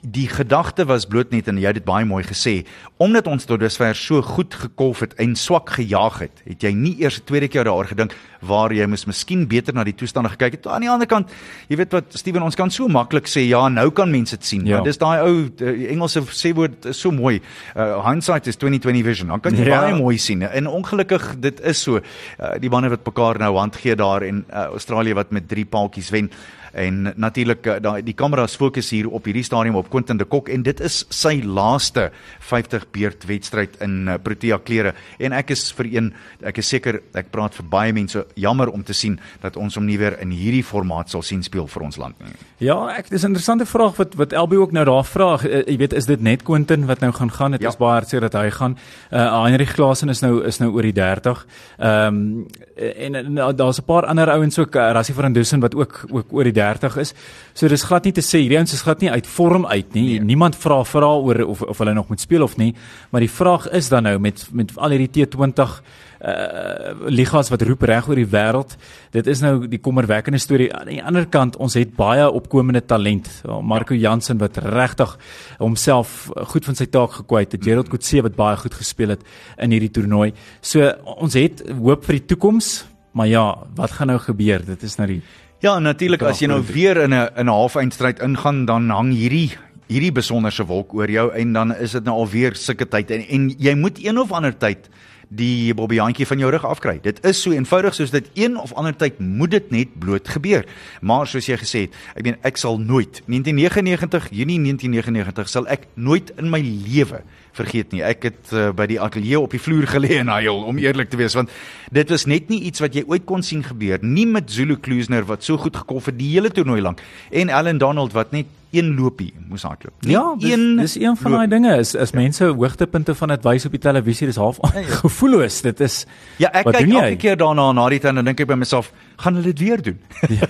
die gedagte was bloot net en jy het dit baie mooi gesê omdat ons tot dusver so goed gekolf het en swak gejaag het het jy nie eers 'n tweede keer daaroor gedink waar jy moes miskien beter na die toestande gekyk het aan die ander kant jy weet wat Steven ons kan so maklik sê ja nou kan mense dit sien ja. dis daai ou Engelse sê woord is so mooi uh, hindsight is 2020 vision dan kan jy ja. baie mooi sien en ongelukkig dit is so uh, die manne wat mekaar nou hand gee daar en uh, Australië wat met drie paaltjies wen en natuurlik eh, daai die kameras fokus hier op hierdie stadium op Quentin de Kok en dit is sy laaste 50 beurt wedstryd in uh, Protea klere en ek is vir een ek is seker ek praat vir baie mense jammer om te sien dat ons hom nie weer in hierdie formaat sal sien speel vir ons land nie. Ja, ek dis 'n interessante vraag wat wat Elbe ook nou daar vra. Uh, jy weet is dit net Quentin wat nou gaan gaan? Dit ja. is baie hartseer dat hy gaan. Uh Heinrich Klaasen is nou is nou oor die 30. Ehm um, en, en daar's 'n paar ander ouens ook Rassie van Dussen wat ook ook oor die 30 is. So dis glad nie te sê hierdie ouens is glad nie uit vorm uit nie. Nee. Niemand vra vra oor of of hulle nog moet speel of nie, maar die vraag is dan nou met met al hierdie T20 uh ligas wat roep reg oor die wêreld. Dit is nou die kommerwekkende storie. Aan die ander kant, ons het baie opkomende talent. Marco Jansen wat regtig homself goed van sy taak gekwyt het. Gerald Coetzee wat baie goed gespeel het in hierdie toernooi. So ons het hoop vir die toekoms, maar ja, wat gaan nou gebeur? Dit is nou die Ja, natuurlik as jy nou weer in 'n in 'n halfeindstryd ingaan, dan hang hierdie hierdie besonderse wolk oor jou en dan is dit nou alweer sulke tyd. En, en jy moet een of ander tyd die bobbejaantjie van jou rug afkry. Dit is so eenvoudig soos dit een of ander tyd moet dit net bloot gebeur. Maar soos jy gesê het, ek meen ek sal nooit 1999 Junie 1999 sal ek nooit in my lewe vergeet nie. Ek het uh, by die ateljee op die vloer gelê en hy om eerlik te wees want dit was net nie iets wat jy ooit kon sien gebeur nie met Zulu Kloosner wat so goed gekof het die hele toernooi lank en Ellen Donald wat net een loopie moes hardloop. Ja, dis, een dis een van daai dinge is is ja. mense hoogtepunte van dit wys op die televisie dis half ja, ja. gevoelloos. Dit is Ja, ek kyk elke keer daarna na die tyd en dan dink ek by myself, gaan hulle dit weer doen? Ja.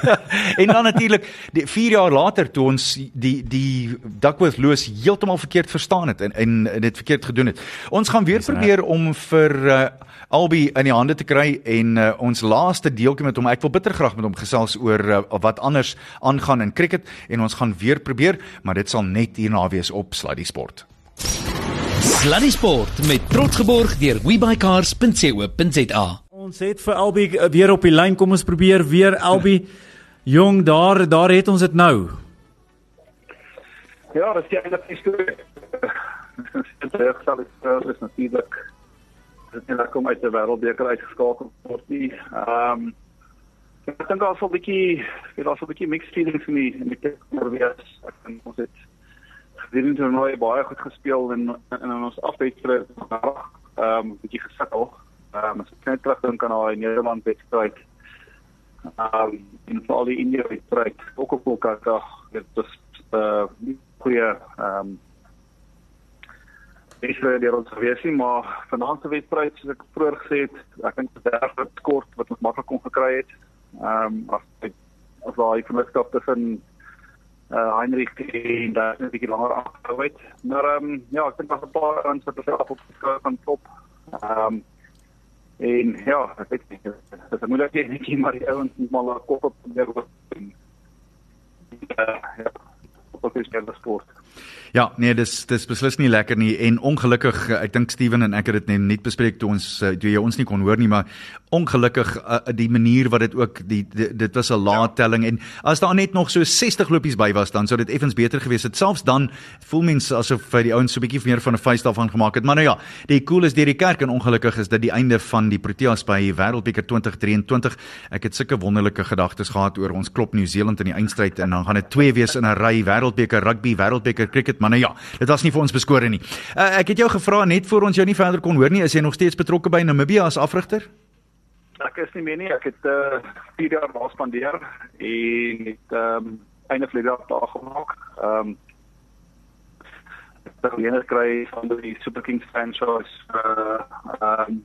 en dan natuurlik 4 jaar later toe ons die die Duckworth Loos heeltemal verkeerd verstaan het en en dit verkeerd gedoen het. Ons gaan weer probeer om vir uh, Albi in die hande te kry en uh, ons laaste deeltjie met hom ek wil bitter graag met hom gesels oor uh, wat anders aangaan in cricket en ons gaan weer probeer maar dit sal net hierna wees op Sluddy Sport. Sluddy Sport met trots geborg deur webycars.co.za. Ons het vir Albi uh, weer op die lyn kom ons probeer weer Albi jong daar daar het ons dit nou. Ja, dit is eintlik nie so. Dit is natuurlik dit net kom uit die wêreldbeker uitgeskakel word nie. Ehm um, ek dink daar sal 'n bietjie daar sal 'n bietjie mixed feelings in die in die wees. Ek dink ons het gedurende die toernooi baie goed gespeel en en in ons afwedstryd ehm um, bietjie gesettel. Ehm um, as ek net terugdink aan daai Nederland wedstryd. Ehm um, in al die India wedstryd ook op Kolkata, dit was 'n uh, goeie ehm um, beste deur ons gewees nie, maar vanaand se wedstryd soos ek vroeër gesê het, ek dink dit is reg kort wat ons maklik kon gekry het. Ehm um, as as daai vennootskap tussen uh Heinrich en daar 'n bietjie langer afgehou het. Maar ehm um, ja, ek dink daar's 'n paar ons wat self op die van top. Ehm um, en ja, ek weet nie, dit is moeilik net maar die ouens moet maar kop op probeer wat. Ja, ja, op die sport. Ja, nee, dis dis beslis nie lekker nie en ongelukkig eh, ek dink Steven en ek het dit net nie bespreek toe ons eh, toe jy ons nie kon hoor nie, maar ongelukkig uh, die manier wat dit ook die, die dit was 'n laat telling ja. en as daar net nog so 60 lopies by was dan sou dit effens beter gewees het. Selfs dan voel mense asof die ouens so 'n bietjie meer van 'n feest af gemaak het. Maar nou ja, die cool is deur die kerk en ongelukkig is dit die einde van die Proteas by Wêreldbeker 2023. Ek het sulke wonderlike gedagtes gehad oor ons klop Nieu-Seeland in die eindstryd en dan gaan dit twee wees in 'n ry Wêreldbeker rugby, Wêreldbeker cricket maar nou ja, dit was nie vir ons beskore nie. Uh, ek het jou gevra net voor ons jou nie verder kon hoor nie, is jy nog steeds betrokke by Namibia as afrigter? Ek is nie meer nie, ek het uh 4 jaar daar spandeer en het ehm um, einde vlede jaar daar gemaak. Ehm um, ek het gekry van die Super Kings franchise uh ehm um,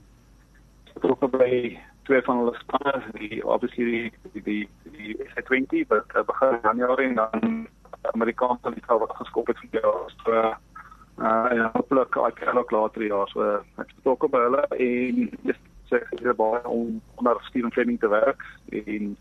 betrokke by twee van hulle spanne, die obviously die die die S20 wat uh, begin Januarie en dan Amerikaanse liga wat geskop het vir jaar so uh ja, hopelik ek kan ook later jaar so ek betrokke by hulle en dis sê is baie om onder Steven Fleming te werk en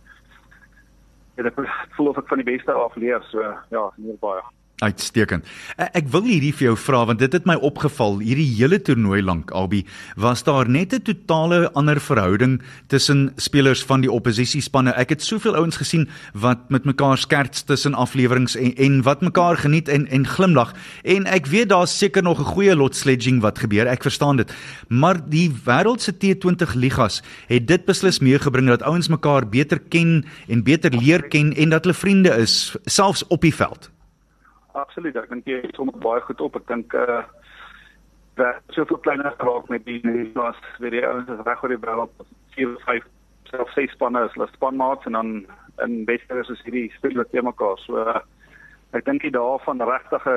ja, ek voel of ek van die beste af leer. So ja, nie baie Uitstekend. Ek wil hierdie vir jou vra want dit het my opgeval hierdie hele toernooi lank Albi was daar net 'n totale ander verhouding tussen spelers van die oppositiespanne. Ek het soveel ouens gesien wat met mekaar skerts tussen afleweringe en en wat mekaar geniet en en glimlag. En ek weet daar's seker nog 'n goeie lot sledging wat gebeur. Ek verstaan dit. Maar die wêreld se T20 ligas het dit beslis meegebring dat ouens mekaar beter ken en beter leer ken en dat hulle vriende is selfs op die veld absoluut. Ek dink jy sommer baie goed op. Ek dink uh dat soveel kleiner geraak met die klas vir die ouens is reg oor die wêreld. 4 of 5 self ses spanne is hulle spanmaats en dan in Wester is hierdie speel wat te mekaar. So uh, ek dink die dae van regtige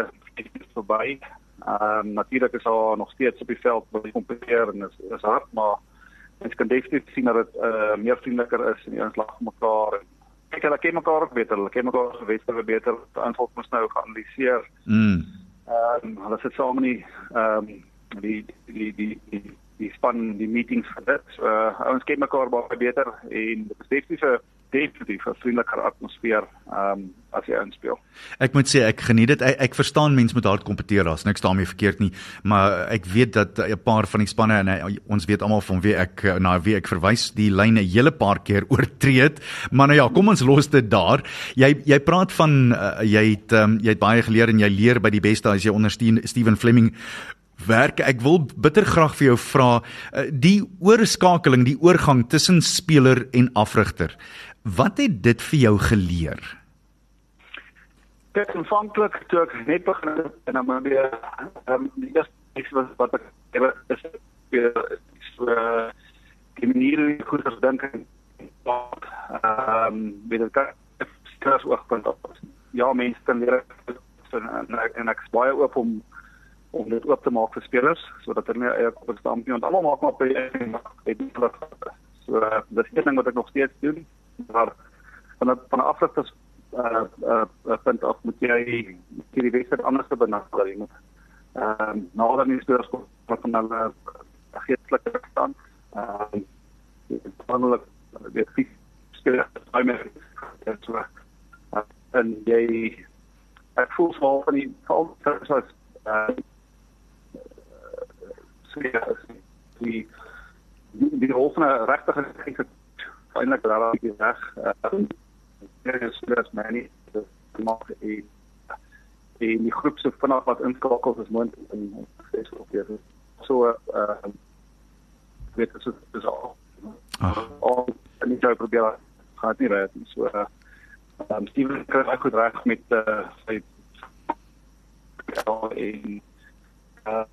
verby. Ehm um, natuurlik is daar nog steeds op die veld wat kompeteer en is is hard, maar mens kan definitief sien dat dit uh meer vriendeliker is en ouens lag mekaar en kyk hulle ken mekaar ook beter. Hulle ken mekaar se wedstryde beter. Aanval moet nou geanaliseer. Mm. Ehm um, hulle sit saam in die ehm um, die die die die die span die meetings vir dit. So uh, ons ken mekaar baie beter en dit is definitief 'n definitief 'n vriendeliker atmosfeer ehm um, as jy inspel. Ek moet sê ek geniet dit. Ek, ek verstaan mense moet hard kompeteer, daar's niks daarmee verkeerd nie, maar ek weet dat 'n paar van die spanne en uh, ons weet almal van wie ek uh, na wie ek verwys, die lyne 'n hele paar keer oortree het. Maar nou ja, kom ons los dit daar. Jy jy praat van uh, jy het um, jy het baie geleer en jy leer by die beste as jy ondersteun Steven Fleming werk ek wil bitter graag vir jou vra die oorskakeling die oorgang tussen speler en afrigter Wat het dit vir jou geleer? Dit aanvanklik toe ek net begin het en dan maar weer ehm die eerste iets wat wat ek het is weer so die manier hoe ek goed gedink het ehm met dit stres oogpunt op. Ja, mense kan leer en, en, en ek is baie oop om om dit oop te maak vir spelers sodat hulle nie eie nie want almal maak maar by het so dis een ding wat ek nog steeds doen maar van a, van 'n afrigters uh uh punt af moet jy hierdie wedstryd anders benader jy moet ehm um, nader nie spelers kom van hulle geestelike stand ehm um, wonderlik weer fisies spelers by my dit so en jy ek voel so van die val soos uh sien die die rol van 'n regtige eintlik daar is reg. Ehm uh, is dit my nie maak die die groep se vanaf wat inskakel is moontlik in Facebook weer. So ehm uh, weet dit is al. Al en jy sou probeer gaan nie reg so ehm um, Steven kry ek goed reg met uh, sy ja en uh,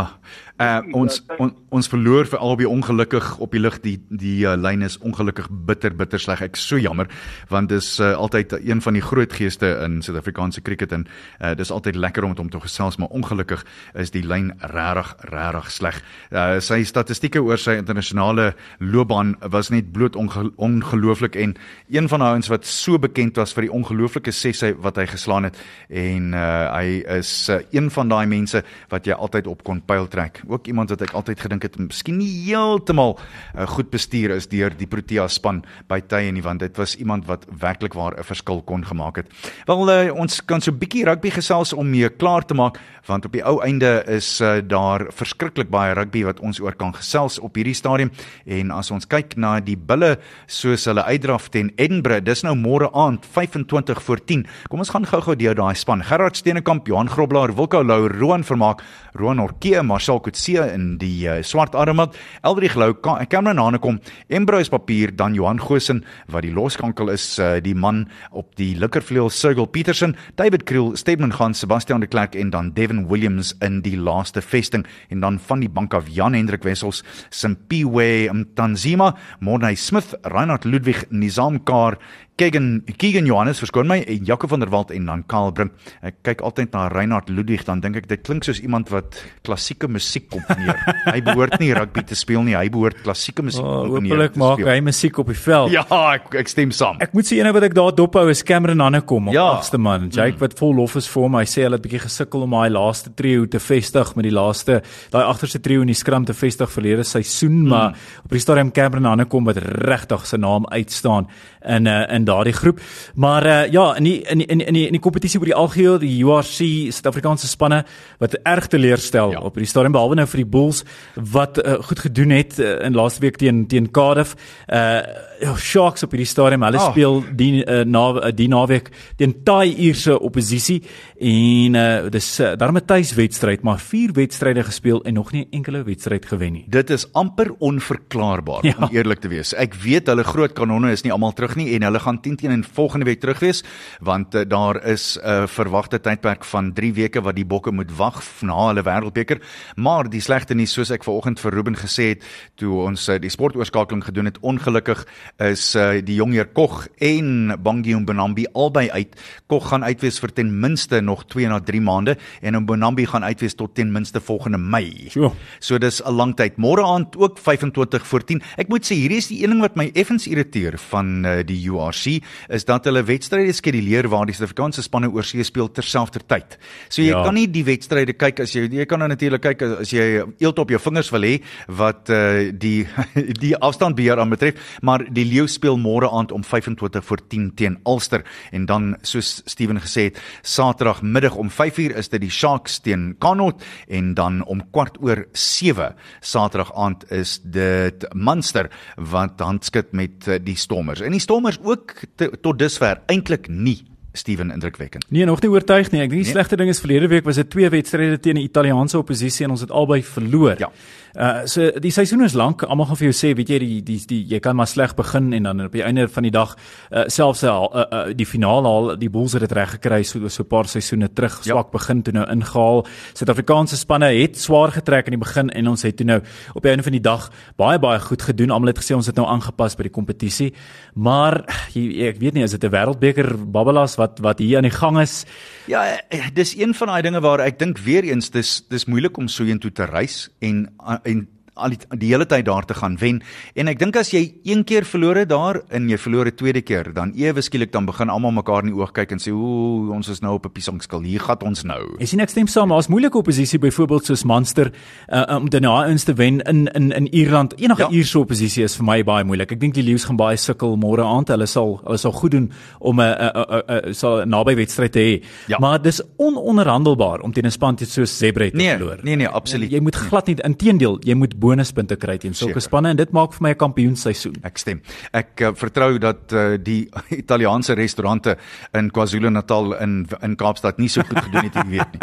Ah, uh, ons on, ons verloor vir albei ongelukkig op die lig die die uh, lyn is ongelukkig bitter bitter sleg. Ek so jammer want dis uh, altyd een van die groot geeste in Suid-Afrikaanse cricket en uh, dis altyd lekker om met hom te gesels maar ongelukkig is die lyn regtig regtig sleg. Uh, sy statistieke oor sy internasionale loopbaan was net bloot onge ongelooflik en een van daai ouens wat so bekend was vir die ongelooflike sesse wat hy geslaan het en uh, hy is uh, een van daai mense wat jy altyd op kon pyl trek. Ook iemand wat ek altyd gedink het miskien nie heeltemal uh, goed bestuur is deur die Protea span by tye nie want dit was iemand wat werklik waar 'n verskil kon gemaak het. Wel uh, ons kan so 'n bietjie rugby gesels om mee klaar te maak want op die ou einde is uh, daar verskriklik baie rugby wat ons oor kan gesels op hierdie stadium en as ons kyk na die bulle soos hulle uitdraf teen Edinburgh dis nou môre aand 25 voor 10 kom ons gaan gou-gou deur daai span Gerard Steenekamp Johan Groblaar Wilko Lou Roan Vermaak Roan Orkee, Marcel Kutse in die uh, swart armband, Eldrich Lou, Cameron Hanekom, Embrose Papier, dan Johan Gosen wat die loskankel is, uh, die man op die linkervleuel Sergel Petersen, David Kriel, Stephen Gaan, Sebastian de Klerk en dan Devin Williams in die laaste vesting. En dan van die bank af Jan Hendrik Wessels, Simpiwe Mtanzima, Morney Smith, Reinhard Ludwig, Nizam Kar Kegan Kegan Johannes verskoon my en Jaco van der Walt en dan Karl Brink. Ek kyk altyd na Reinhard Ludwig dan dink ek dit klink soos iemand wat klassieke musiek komponeer. hy behoort nie rugby te speel nie, hy behoort klassieke musiek oh, komponeer. Hoopelik maak hy musiek op die veld. Ja, ek, ek stem saam. Ek moet sê ene wat ek daar dophou is Cameron Hannekom, ja. agste man. Jake mm. wat vol lof is vir hom. Hy sê hulle het 'n bietjie gesukkel om daai laaste trio te vestig met die laaste daai agterste trio in die skram te vestig verlede seisoen, mm. maar op die stadium Cameron Hannekom wat regtig sy naam uitstaan in uh, in daardie groep. Maar uh, ja, in die in die, in die, in die kompetisie oor die algeheel, die URC Suid-Afrikaanse spanne wat erg teleurstel ja. op hierdie stadium behalwe nou vir die Bulls wat uh, goed gedoen het uh, in laaste week teen teen Cardiff. Uh ja, Sharks op hierdie stadium, hulle oh. speel die uh, na die naweek teen Thai Ierse oppositie en uh dis uh, daarmee tuis wedstryd, maar vier wedstryde gespeel en nog nie 'n enkele wedstryd gewen nie. Dit is amper onverklaarbaar ja. om eerlik te wees. Ek weet hulle groot kanonne is nie almal terug nie en hulle gaan 10 teen in volgende week terug wees want uh, daar is 'n uh, verwagte tydperk van 3 weke wat die bokke moet wag na hulle wêreldbeker. Maar die slegte nuus soos ek vanoggend vir Ruben gesê het toe ons uh, die sportoorskakeling gedoen het, ongelukkig is uh, die jong heer Kog en Bangi Mbonambi albei uit. Kog gaan uitwees vir ten minste nog 2 na 3 maande en Mbonambi gaan uitwees tot ten minste volgende Mei. So, so dis 'n lang tyd. Môre aand ook 25 voor 10. Ek moet sê hierdie is die een ding wat my effens irriteer van uh, die URC is dat hulle wedstryde skeduleer waar die Suid-Afrikaanse spanne oorsee speel terselfdertyd. So jy ja. kan nie die wedstryde kyk as jy jy kan nou natuurlik kyk as jy eelt op jou vingers wil hê wat uh, die die afstandbeheer aan betref, maar die leeu speel môre aand om 25 voor 10 teen Ulster en dan soos Steven gesê het, Saterdagmiddag om 5uur is dit die Sharks teen Connaught en dan om kwart oor 7 Saterdag aand is dit Munster wat handskud met uh, die Stormers. En die Stormers ook te, tot dusver eintlik nie Steven indrukwekkend. Nee, nog nie oortuig nie. Ek dink die nee. slegste ding is verlede week was dit twee wedstryde teen die Italiaanse oppositie en ons het albei verloor. Ja. Uh so die seisoen is lank. Almal gaan vir jou sê, weet jy, die die, die jy kan maar sleg begin en dan op die einde van die dag uh selfs uh, uh, die finale al die Bulls het dit reg gekry so so 'n paar seisoene terug ja. swak begin toe nou ingehaal. Suid-Afrikaanse spanne het swaar getrek in die begin en ons het toe nou op die einde van die dag baie baie goed gedoen. Almal het gesê ons het nou aangepas by die kompetisie. Maar jy, ek weet nie is dit 'n wêreldbeker babbelas wat wat hier aan die gang is? Ja, eh, dis een van daai dinge waar ek dink weer eens dis dis moeilik om so intoe te reis en en al die, die hele tyd daar te gaan wen. En ek dink as jy een keer verloor het daar en jy verloor 'n tweede keer, dan ewe skielik dan begin almal mekaar in die oog kyk en sê ooh, ons is nou op 'n piesangskil. Hier gaan ons nou. Ek sien ek stem saam, maar as moeilike oppositie byvoorbeeld soos Munster uh, om dan nou eens te wen in in in Ierland. Enige ja. Ierse oppositie is vir my baie moeilik. Ek dink die Lions gaan baie sukkel môre aand. Hulle sal hulle sal goed doen om 'n 'n 'n sal naby wedstryd te hê. Ja. Maar dis ononderhandelbaar om teen 'n span soos Zebre te nee, verloor. Nee, nee, absoluut. Jy moet glad nie inteendeel, jy moet bonuspunte kry teen sulke spanne en dit maak vir my 'n kampioenseisoen. Ek stem. Ek uh, vertrou dat uh, die Italiaanse restaurante in KwaZulu-Natal in in Kaapstad nie so goed gedoen het, jy weet nie.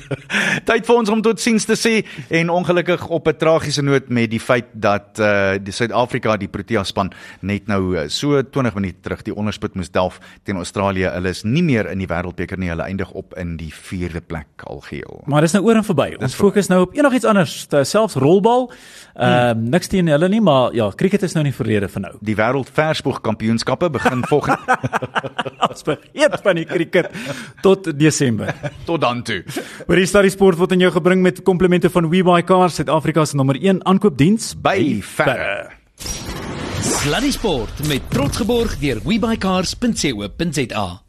Tyd vir ons om totsiens te sê en ongelukkig op 'n tragiese noot met die feit dat uh, die Suid-Afrika die Protea span net nou so 20 minute terug die onderspit moes delf teen Australië. Hulle is nie meer in die wêreldbeker nie. Hulle eindig op in die 4de plek algeheel. Maar dis nou oor en verby. Ons fokus nou op enigiets anders, selfs rolbal. Ehm uh, niks teen hulle nie, maar ja, cricket is nou nie verlede vir nou. Die wêreld verspoeg kampioenskappe begin volgende Ons vergeet van die cricket tot Desember. tot dan toe. Oor die Stadie Sport word aan jou gebring met komplimente van WeBuyCars, Suid-Afrika se nommer 1 aankoopdiens by Ferre. Sluddy Sport met trots geborg deur webycars.co.za